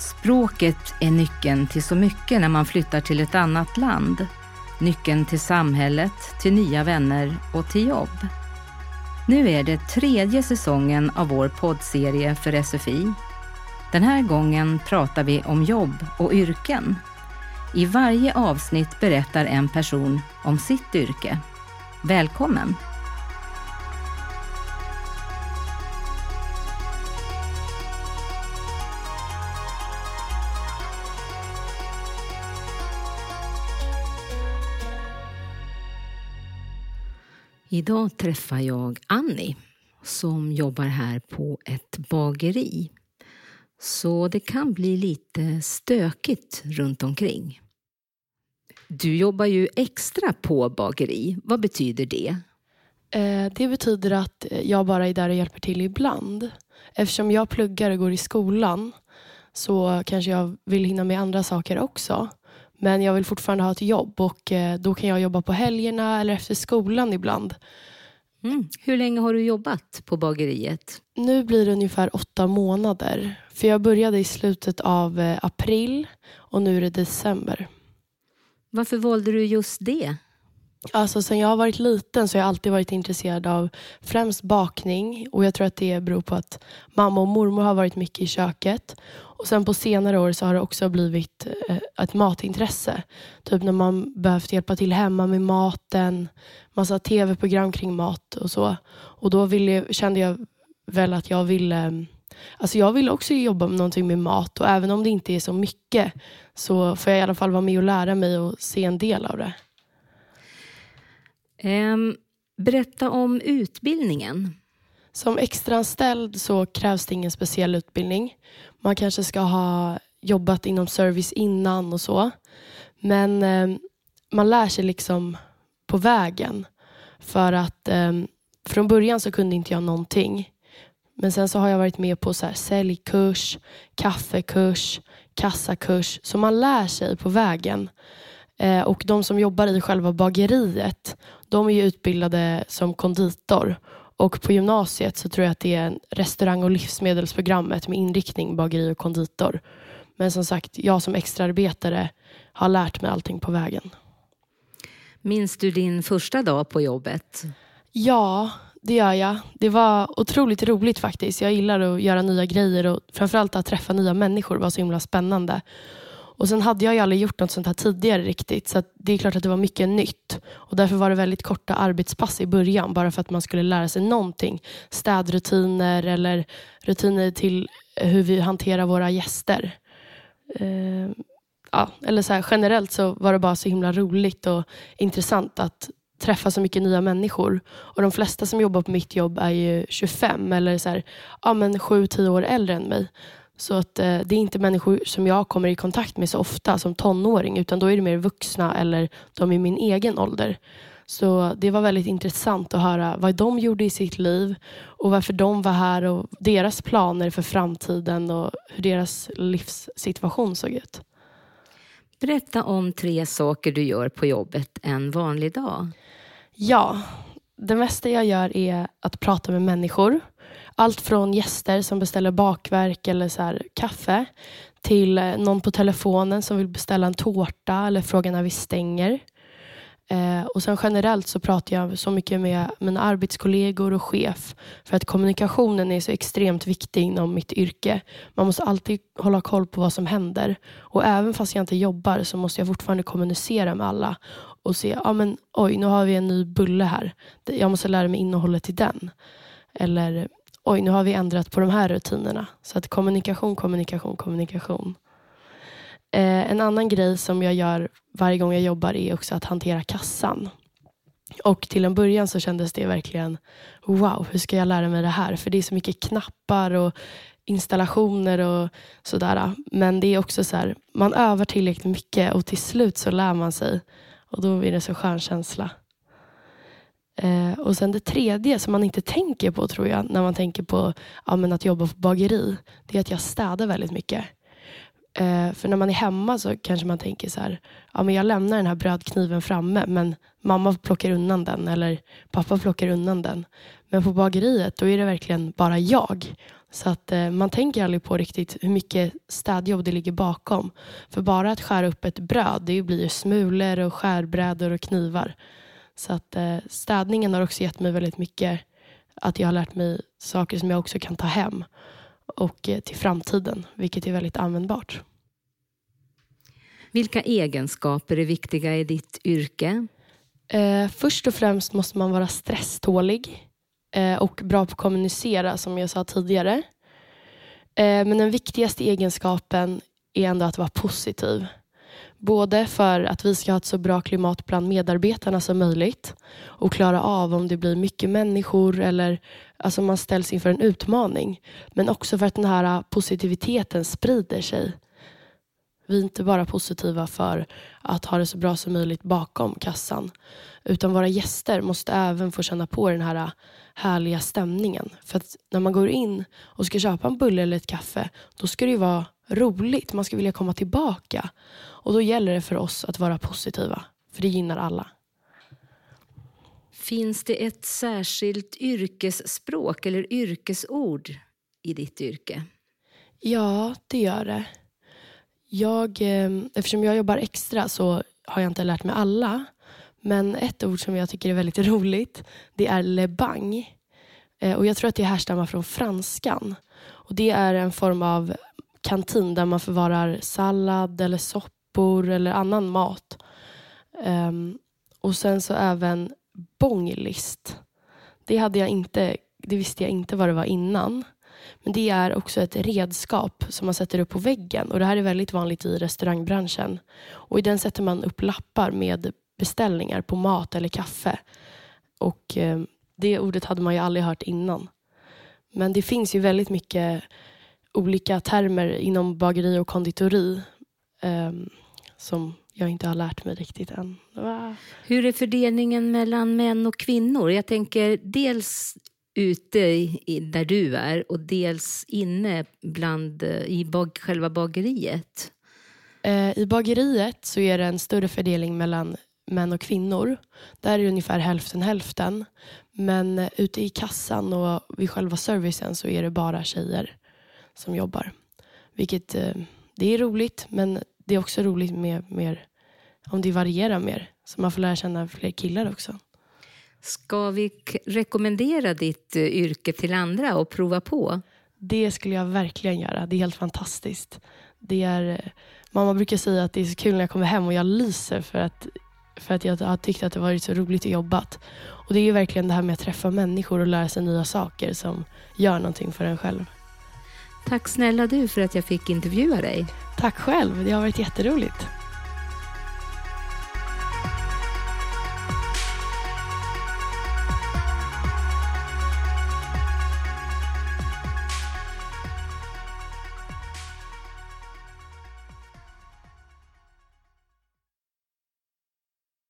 Språket är nyckeln till så mycket när man flyttar till ett annat land. Nyckeln till samhället, till nya vänner och till jobb. Nu är det tredje säsongen av vår poddserie för SFI. Den här gången pratar vi om jobb och yrken. I varje avsnitt berättar en person om sitt yrke. Välkommen! Idag träffar jag Annie som jobbar här på ett bageri. Så det kan bli lite stökigt runt omkring. Du jobbar ju extra på bageri. Vad betyder det? Eh, det betyder att jag bara är där och hjälper till ibland. Eftersom jag pluggar och går i skolan så kanske jag vill hinna med andra saker också. Men jag vill fortfarande ha ett jobb och eh, då kan jag jobba på helgerna eller efter skolan ibland. Mm. Hur länge har du jobbat på bageriet? Nu blir det ungefär åtta månader. För jag började i slutet av eh, april och nu är det december. Varför valde du just det? Alltså sen jag har varit liten så har jag alltid varit intresserad av främst bakning och jag tror att det beror på att mamma och mormor har varit mycket i köket. Och sen på senare år så har det också blivit eh, ett matintresse. Typ när man behövt hjälpa till hemma med maten, massa tv-program kring mat och så. Och då ville, kände jag väl att jag ville Alltså jag vill också jobba med någonting med mat och även om det inte är så mycket så får jag i alla fall vara med och lära mig och se en del av det. Um, berätta om utbildningen. Som extraanställd så krävs det ingen speciell utbildning. Man kanske ska ha jobbat inom service innan och så. Men eh, man lär sig liksom på vägen. För att eh, från början så kunde inte jag någonting. Men sen så har jag varit med på så här, säljkurs, kaffekurs, kassakurs. Så man lär sig på vägen. Eh, och de som jobbar i själva bageriet, de är utbildade som konditor. Och på gymnasiet så tror jag att det är restaurang och livsmedelsprogrammet med inriktning bageri och konditor. Men som sagt, jag som extraarbetare har lärt mig allting på vägen. Minns du din första dag på jobbet? Ja, det gör jag. Det var otroligt roligt faktiskt. Jag gillar att göra nya grejer och framförallt att träffa nya människor var så himla spännande. Och Sen hade jag ju aldrig gjort något sånt här tidigare riktigt så det är klart att det var mycket nytt. Och Därför var det väldigt korta arbetspass i början bara för att man skulle lära sig någonting. Städrutiner eller rutiner till hur vi hanterar våra gäster. Eh, ja, eller så här, generellt så var det bara så himla roligt och intressant att träffa så mycket nya människor. Och De flesta som jobbar på mitt jobb är ju 25 eller så här, ja, 7-10 år äldre än mig. Så att eh, det är inte människor som jag kommer i kontakt med så ofta som tonåring utan då är det mer vuxna eller de i min egen ålder. Så det var väldigt intressant att höra vad de gjorde i sitt liv och varför de var här och deras planer för framtiden och hur deras livssituation såg ut. Berätta om tre saker du gör på jobbet en vanlig dag. Ja, det mesta jag gör är att prata med människor allt från gäster som beställer bakverk eller så här, kaffe till eh, någon på telefonen som vill beställa en tårta eller fråga när vi stänger. Eh, och sen generellt så pratar jag så mycket med mina arbetskollegor och chef för att kommunikationen är så extremt viktig inom mitt yrke. Man måste alltid hålla koll på vad som händer och även fast jag inte jobbar så måste jag fortfarande kommunicera med alla och se, ja men oj nu har vi en ny bulle här. Jag måste lära mig innehållet i den. Eller oj, nu har vi ändrat på de här rutinerna. Så att kommunikation, kommunikation, kommunikation. Eh, en annan grej som jag gör varje gång jag jobbar är också att hantera kassan. Och till en början så kändes det verkligen wow, hur ska jag lära mig det här? För det är så mycket knappar och installationer och sådär. Men det är också så här, man övar tillräckligt mycket och till slut så lär man sig. Och då blir det så skön känsla. Eh, och sen det tredje som man inte tänker på tror jag när man tänker på ja, men att jobba på bageri. Det är att jag städar väldigt mycket. Eh, för när man är hemma så kanske man tänker så här, ja men jag lämnar den här brödkniven framme men mamma plockar undan den eller pappa plockar undan den. Men på bageriet då är det verkligen bara jag. Så att eh, man tänker aldrig på riktigt hur mycket städjobb det ligger bakom. För bara att skära upp ett bröd, det blir ju smulor och skärbrädor och knivar. Så att eh, städningen har också gett mig väldigt mycket, att jag har lärt mig saker som jag också kan ta hem och eh, till framtiden, vilket är väldigt användbart. Vilka egenskaper är viktiga i ditt yrke? Eh, först och främst måste man vara stresstålig eh, och bra på att kommunicera, som jag sa tidigare. Eh, men den viktigaste egenskapen är ändå att vara positiv. Både för att vi ska ha ett så bra klimat bland medarbetarna som möjligt och klara av om det blir mycket människor eller alltså man ställs inför en utmaning. Men också för att den här positiviteten sprider sig. Vi är inte bara positiva för att ha det så bra som möjligt bakom kassan. Utan våra gäster måste även få känna på den här härliga stämningen. För att när man går in och ska köpa en bulle eller ett kaffe, då ska det ju vara roligt. Man ska vilja komma tillbaka. Och då gäller det för oss att vara positiva, för det gynnar alla. Finns det ett särskilt yrkesspråk eller yrkesord i ditt yrke? Ja, det gör det. Jag, eh, eftersom jag jobbar extra så har jag inte lärt mig alla. Men ett ord som jag tycker är väldigt roligt, det är lebang. bang. och jag tror att det härstammar från franskan. Och Det är en form av kantin där man förvarar sallad eller soppor eller annan mat. Um, och sen så även bonglist. Det, hade jag inte, det visste jag inte vad det var innan. Men det är också ett redskap som man sätter upp på väggen. Och Det här är väldigt vanligt i restaurangbranschen. Och I den sätter man upp lappar med beställningar på mat eller kaffe. Och eh, Det ordet hade man ju aldrig hört innan. Men det finns ju väldigt mycket olika termer inom bageri och konditori eh, som jag inte har lärt mig riktigt än. Va? Hur är fördelningen mellan män och kvinnor? Jag tänker dels ute i, där du är och dels inne bland, i bag, själva bageriet. Eh, I bageriet så är det en större fördelning mellan män och kvinnor. Där är det ungefär hälften hälften. Men ute i kassan och vid själva servicen så är det bara tjejer som jobbar. Vilket eh, det är roligt, men det är också roligt med mer om det varierar mer. Så man får lära känna fler killar också. Ska vi rekommendera ditt eh, yrke till andra och prova på? Det skulle jag verkligen göra. Det är helt fantastiskt. Det är, eh, mamma brukar säga att det är så kul när jag kommer hem och jag lyser för att, för att jag har tyckt att det varit så roligt att jobba. Och det är verkligen det här med att träffa människor och lära sig nya saker som gör någonting för en själv. Tack snälla du för att jag fick intervjua dig. Tack själv. Det har varit jätteroligt.